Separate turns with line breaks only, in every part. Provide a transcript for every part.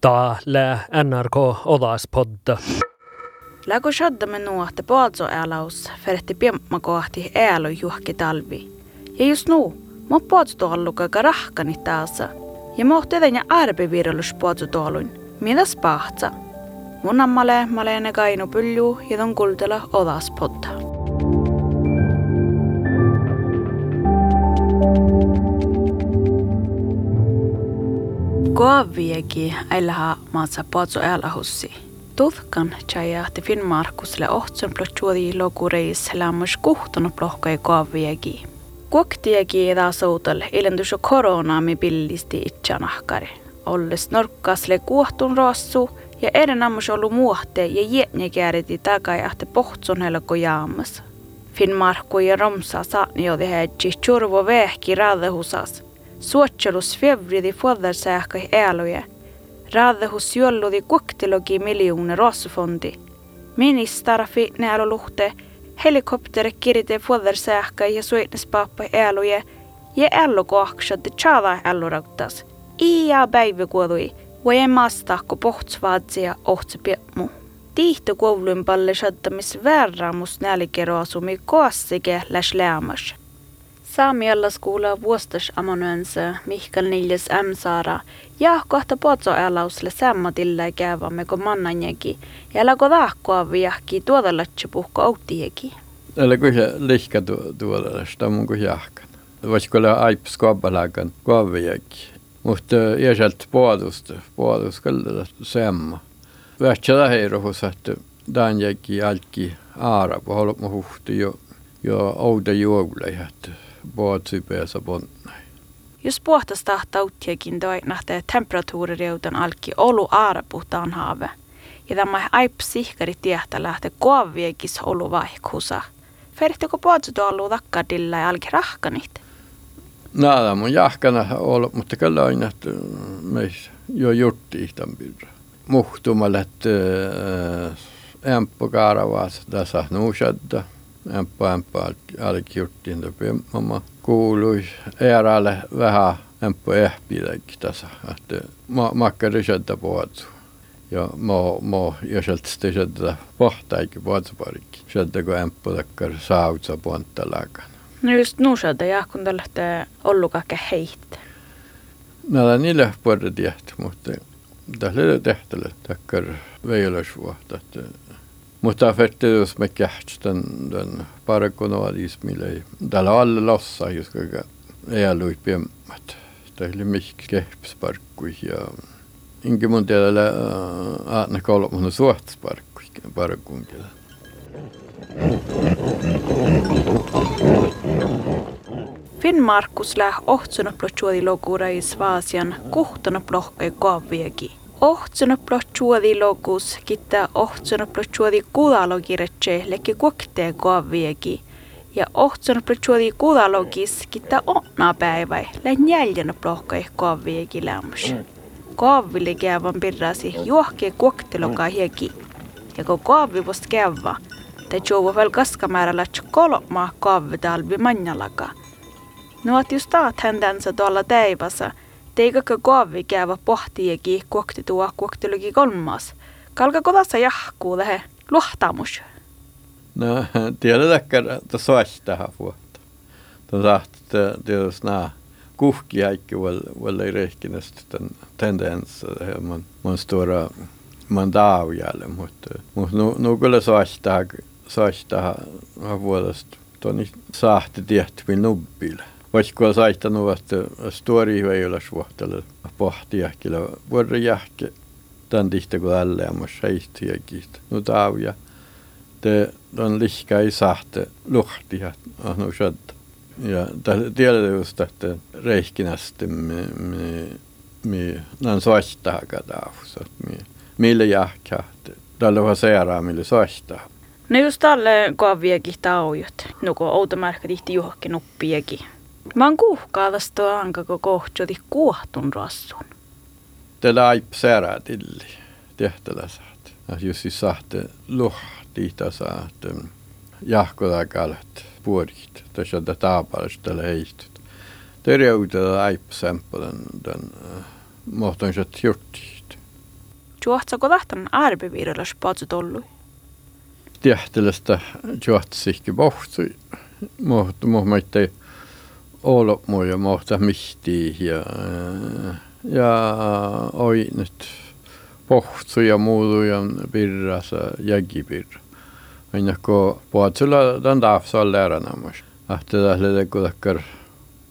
Täällä NRK Odaspodda.
Läkö shaddamme nuotte paatso älaus, feretti piemma kohti äälo juhki talvi. Ja just nu, mä paatso tuolluka rahkani taasa. Ja mä ohti ja arbevirulus paatso tuolun. Mitäs pahtsa? Mun ammale maleene kainu pylju ja ton kultela Odaspodda. Koaviegi äilläha maatsa paatso älahussi. Tuhkan tjajahti Finnmarkusle ohtsen plotjuodi lokureis lämmös kuhtunut plohkai koaviegi. Kuoktiegi edä soutal ilendus koronaami pillisti itsanahkari. Olles norkkasle kuohtun rossu ja eren ammus ollut muohte ja jätnäkääriti takajahti pohtson helko jaamas. Finnmarkku ja Romsa saani jo tehätsi churvo vehki raadehusas. Suotselus fevridi fuodarsähkai ääloja. Raadehus juolludi kuoktilogi miljoone rossufondi. Ministarfi näälö luhte helikopter kirite fuodarsähkai ja suitnespappa ääloja ja ällokoaksat chava ällorautas. Ia päiväkuodui, voi maastahko pohtsvaatsia ohtse piemmu. Tihto koulun palle shattamis väärämus nälikeroasumi koassike läs lämmas. Saamialla skuulla vuostas amanuensa Mihkal Niljas M. Saara ja kohta potso älausle sammatilla käyvämme kun mannanjeki ja lako tahkoa viahki tuodalatse puhko outtieki.
Eller kun se lihka tuolla, sitä mun kun jahkan. Voisiko olla aips kaapalakan kaaviäkin. Mutta iäselt puolusta, puolus kyllä semma. Vähtsä heirohus, että tämän jäki alki aara, kun huhti jo, jo ouda juogle, että puolsi päässä ponnai.
Jos puhtas tahtauttiakin toi nähtee temperatuurireuten alki olu aara puhtaan haave. Ja tämä aips sihkari tiehtä lähtee koaviekis olu vaihkusa. Ferhtiko puolsi tuollu takkadilla ja alki rahkanit?
Nada mun jahkana ollut, mutta kyllä aina, että meis jo jutti ihtan pidä. Muhtumalle, että ämpö kaaravaas tässä nuusadda. Alki juttiin topi mamma kuului erälle vähän ämpö ehpiläkin tässä, että makkari sieltä puhuttu. Ja mä, mä ja sieltä sieltä pohtaikin puhutuparikki. Sieltä kun ämpö takkar saavutsa puhuttu lakana.
No just nuusalta ja kun te lähtee ollukakke heitte.
Näillä niille puolta tehty, mutta tässä oli tehtävä takkar veilasvuotta. Mutta fertilityspääkähtsten den parakonoadismille tällä alla lossa, jos kuinka eäluit piemmät. Tehli mihki kehpsparkkui ja inkä mun tiedä aatna kolmuna suohtsparkkui parakkuun
kielä. Finn Markus läh ohtsunut plotsuodi lokuurais vaasian kuhtunut plohkoi kaaviakin. Ohtsunut plotjuodi lokus kittää ohtsunut plotjuodi kudalogiretse lekki kuoktee kaaviegi. Ja ohtsunut plotjuodi kudalogis kittää onna päivä län jäljänä plohkai kaaviegi lämmus. Kaaville käyvän pirrasi juohkee kuoktelokaa hieki. Ja kun kaavi vost käyvä, te juova väl kaskamäärällä kolmaa kaavitalvi manjalakaa. Att just taat häntänsä tuolla teivassa, teikakö kaavi käyvä pohtieki kuokti tuo kuoktiluki kolmas. Kalkako tässä jahkuu tähän luohtamus?
No, tiedätkö, että soisi tähän vuotta. Tuon sahti, tietysti nämä kuhki äikki väl ei rehkinästi tämän tendens, man, man stora man daavjälle, mutta, mutta nu, nu kyllä soisi tähän vuodesta. Tuon sahti tehty nubbille. Voisiko saittanut, että stori ei ole suhtella pohtia, kyllä vuoden jälkeen tämän tihtä kuin tälle ja myös heistiäkin. No taavia. Te on lihkä ei sahte luhti ja no shadda. Ja tiedät just, että reihkinästi me, me, me nan soittaa kadaavus. Mille jahkaa. Tällä on seeraa, mille soittaa.
No just tälle kaaviakin taujut. No kun outomärkkä tihti johonkin uppiakin. Mä oon kuhkaavasta anka kun kohtjoti kuohtun rassun.
Tällä aip särää tilli. Tehtävä saat. Just siis sahte luhti saat. Jahkoda kalat puorit. Tässä on taapalasta tällä heistut. Terveydellä aip sempelen den mohtonset hjortit.
Juohtsako tahtan arbeviirrellas patsutollu?
Tiehtelöstä juotsikki pohtui. Mohtu mohmaitte olo muja mohta mihti ja ja oi nyt pohtui ja muutu ja pirrasa jägipirra. Aina kun puhutsulla tämän taafsa lääränä. Ahte tähle kun takkar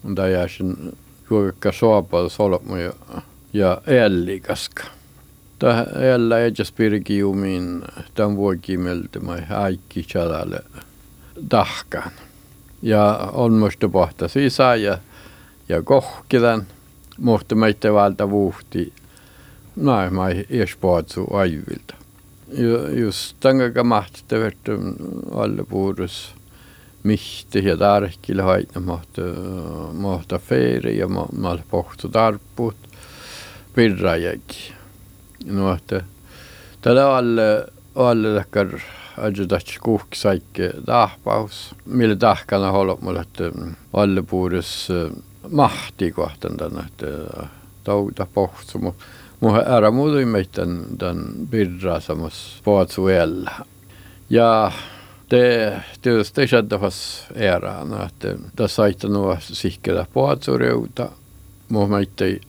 on täjäsin kuinka suopaa solmuja ja ällikäska. Tämä älä ei just pirki jumiin tämän vuokimeltä mai äikki chadalle tahkan. Ja on musta pohta sisä ja, ja kohkidan. Mutta meitä valta vuhti. Näin mai espoatsu aivilta. Just tämän mahti alle puudus mihti ja tarkille haitna mahti, mahti feiri ja mahti pohtu tarppuut pirrajäkin. No, että tällä alle, alle ajudatsi kuhk saike tahpaus, millä tahkana holop mulle, että vallepuudus mahti kohtaan tänne, että äh, tauta pohtsu, mutta muhe ära muudu meid tämän, tämän pirrasamus pootsu jälle. Ja te tietysti kädevas erään, noh, että tässä saitte nuo sihkellä pootsureuta, muhe meitä ei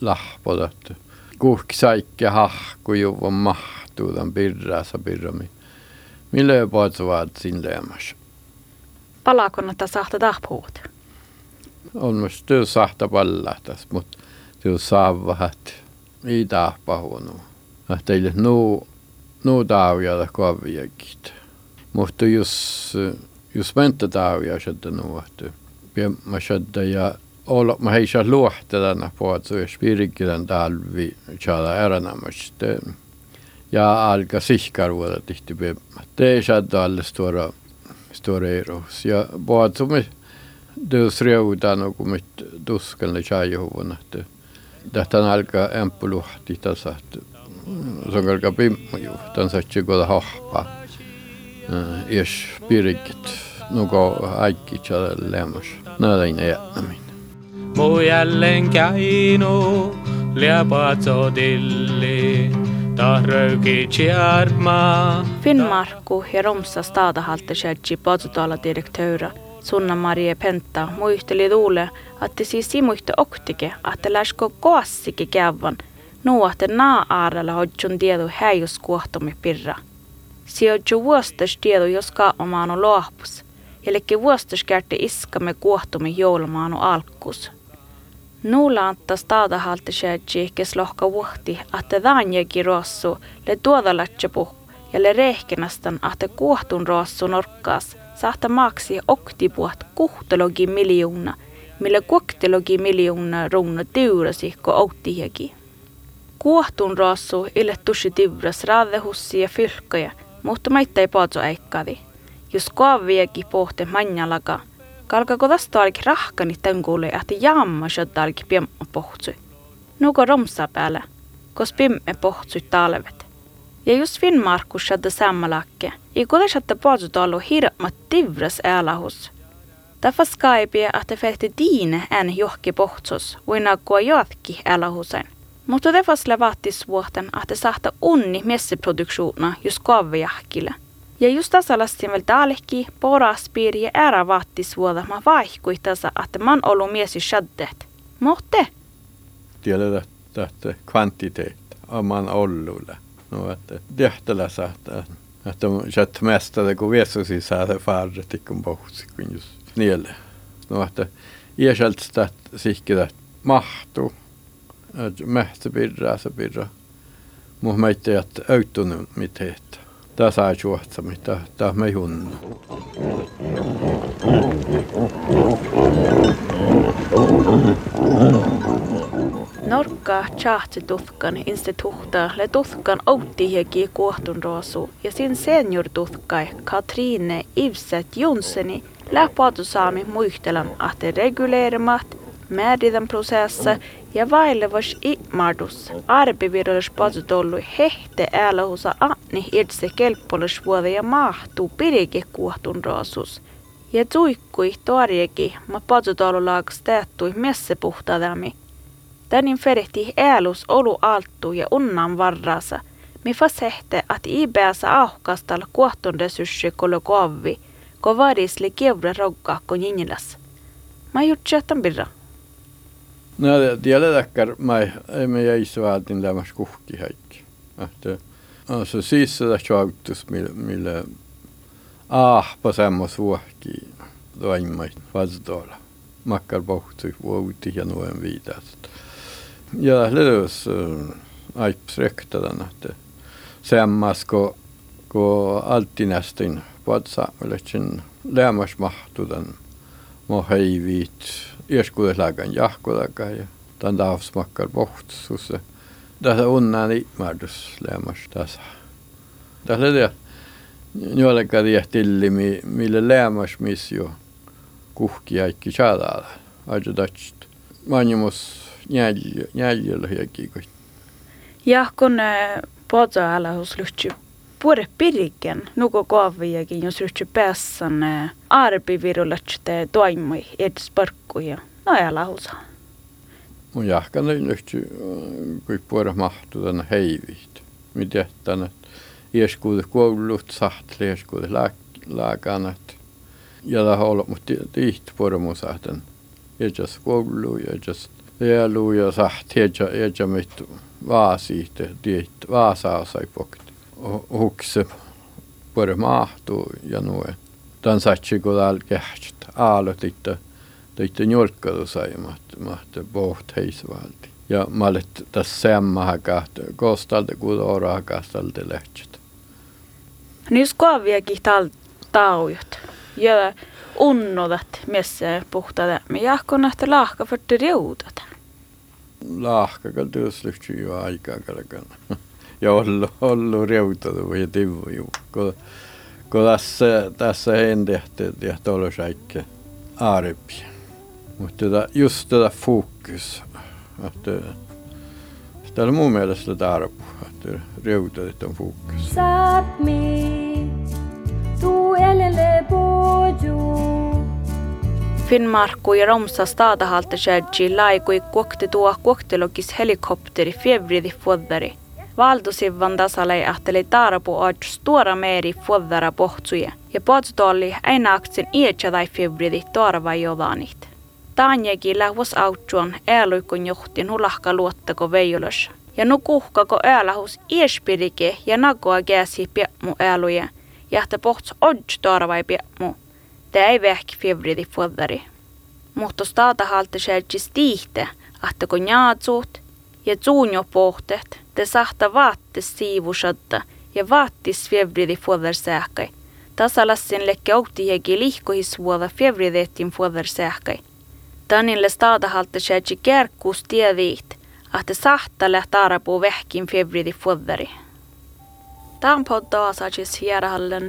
lahpoda, noh, että kuhki saikke hahku juvan mahtuu tämän pirrasa pirrami. Puhutsuvaat siinä leemas?
Palaako näitä sahta tahpuut?
On myös työ sahta pallahtas, mutta työ saa vähän ei tahpahuonu. Teille nuu, nuu taujalla koviakin. Mutta jos, jos mentä taujaa sieltä nuohtu, mä sieltä ja olla, mä hei saa luohtelana på att så är spirikkilen talvi tjala äranamasta. Ja alka sihkaruoda tihti bemma. Det är sieltä alle stora, stora eros. Ja på att som är det sreudan och mitt duskan le chajhuvun, että tähtän alkaa empuluhti tässä, että se on alkaa pimmu juu. Tämän satsi koda hahpa. Ies pirikit. Nuko aikki tjällä lämmäs. Näin ei jättämin.
Mu jälleen käinu, liapatso tilli, tahröyki tjärma.
Finnmarkku ja Romsa stadahalte tjädji patsutala direktöra Sunna Marie Penta muisteli tuule, että siis simuiste oktike, että läskö koassike kävän, nuohte naa aarella hodjun tiedu häijus kuohtomi pirra. Sijoitju vuostas tiedu, jos kaapamaanu lohpus, elikki vuostas kärti iskamme kuohtomi joulumaanu alkkus. Nuula antaa staadahalti shädji, kes lohka vuhti, että dhaanjekin rossu, le tuoda lätsäpuh, ja le rehkenastan, että kuohtun rossu norkkaas – sahta maksi oktipuat kuhtalogi miljoona, millä kuhtalogi miljoona ruuna tyyrasi ko outtihiaki. Kuohtun raasu ille tusi tyvras raadehussi ja fylkkoja, mutta maita ei paatso äikkadi. Jos kaaviakin pohte manjalaka, kalkako tästä alki rahkani tänkuule, että jamma shadda alki piemma pohtsui. Nuko romsa päällä, kos pimme pohtsui talvet. Ja just Finnmarkus hade samma lacke. I går satte badutalo hirmat tivras älahus. Därför skaipi, att det fähti diine en johki pohtsos, uina kua jatki älahusen. Mutta det var slavattis vuoten, det sahta unni messeproduktiona just kavvejahkille. Ja just tässä lastin väl taalehki, poraspiiri ja ära vaattis vuoda, ma vaihkuihtasa, että man ollut miesi shaddet. Mohte?
Tiedä, että kvantiteet on ollulle. no että tehtälässä, että että sett mästare kun viesusi saada farre tikkum pohsi kun just nielle. No että iäselt sitä sihkidä mahtuu. Että mähtä pirraa se pirra. Muh meitä että autunut Tää saa juotsa mitä tää me hunnu.
Norka tjahti tuhkan instituutta le tuhkan outtihjeki kuohtun roosu ja sin senior tuhkai Katrine Ivset Jonsseni lähpaatu saami muihtelan ahte reguleerimat määritän prosessa ja vailevas imardus arpivirrallis patutollu hehte äälähusa anni itse kelppollisvuode ja mahtuu pirike kuohtun roosus. Ja tuikkui torjeki, ma patutollu laakas teettui messepuhtadami Tänin ferihti äälus olu alttu ja unnan varrasa. Mi fasehte, että ibeässä ahkastalla kuohtun resurssi kolo koavi, ko vadisli kievre rogga ko jinjilas. Mä jutsi, että birra.
no ei ole takkar, ma ei, ma ei suhelnud temas kuhki haik. No, se siis sitä saavutus, millä, millä ahpa semmos vuohki toimmait vastoilla. Makkar pohti vuoti ja noin viitästä. Ja löys äh, aips rektadan, että semmas ko, ko altinästin patsaamille, sen lämmäs mahtudan. Mä heiviit eeskujuslagan jahkudaga ja tämän taavsmakkar pohtus. Tässä unnan ikmardus lämmäs tässä. Tässä tiedät, nuoleka tiedät tilli, mille lämmäs missio kuhki äikki saadaan. Aja tatsit. Manjumus jäljellä jäljellä
hiekkiikoit. Jah, kun eh, poodsa ala hos luhtsib puore piriken, nuko kaaviakin, jos lyhtsy päässän toimui edes parkkuja. No älä husa.
Mun jahkan lyhtsy, kui puore mahtuu tänne heivit. Mitä tänne ieskuudet koulut sahtli, ieskuudet laakanat. Ja tämä on ollut, mutta tihti puore mun sahten. Ja just koulu ja Jäälu ja sahti ja ja mit vaasiite tiet vaasaa sai pokt. ukse pori mahtu ja noe. Tän satsi kun täällä kähtsät aalot, että teitte njolkkadu sai mahtu, mahtu poht heisvalti. Ja mä olin tässä semmaha kahtu, kostalta kudoraa kastalta lähtsät.
Niin skoaviakin täällä taujat. Ja unnodat, missä puhtaa me jahkon nähtä lahka för det
rodat. Lahka kaltuslykti jo aikaa kalkana. Ja ollu, ollu riutadu või tivu ju. Kun, kun tässä, tässä hendehti ja tuolla säikke aareppi. Mutta tätä, just tätä fokus. Että, tämä on mun mielestä tarpu, että riutadet on fokus.
Saat mi, tu elele bojo.
Finnmarkku ja Romsa staadahalta säädji laikui kuokti tuo kuoktilogis helikopteri fievridi fuoddari. Valtosivvan tasalei ahteli taarapu aaju stuora meeri fuoddara pohtsuja ja pohtsuolli aina aktsin ietsä tai fievridi tuorava jodanit. Taanjegi lähvos autsuon ääluikon johtin hulahka luottako veijolos. Ja nukuhkako äälahus iespirike ja nagoa gääsi piemmu ääluja, jahta pohtsu odj tuoravai piemmu. Det ei vähki fievridi fuoddari. Mutta staata halte seltsis tiihte, että kun ja tsuunjo pohtet, te sahta vaattis siivusatta ja vaattis fievridi fuoddar sähkai. Tasalassin lekke outihegi lihkohis vuoda fievrideettin fuoddar sähkai. Tanille staata halte seltsi kärkkuus tiedit, että sahta lähtaarapuu vähkin fievridi fuoddari. Tämän podda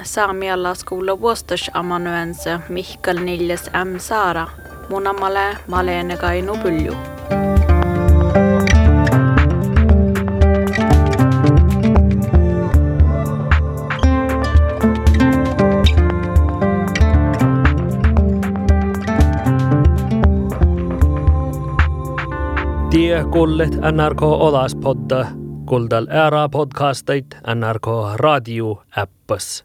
saamialla skola vuostas amanuense Mihkal Niljes M. Saara. Mun amale Malene Kainu Pylju.
kuullet NRK Olas podda, kuuldel ära podcastit NRK raadio äppas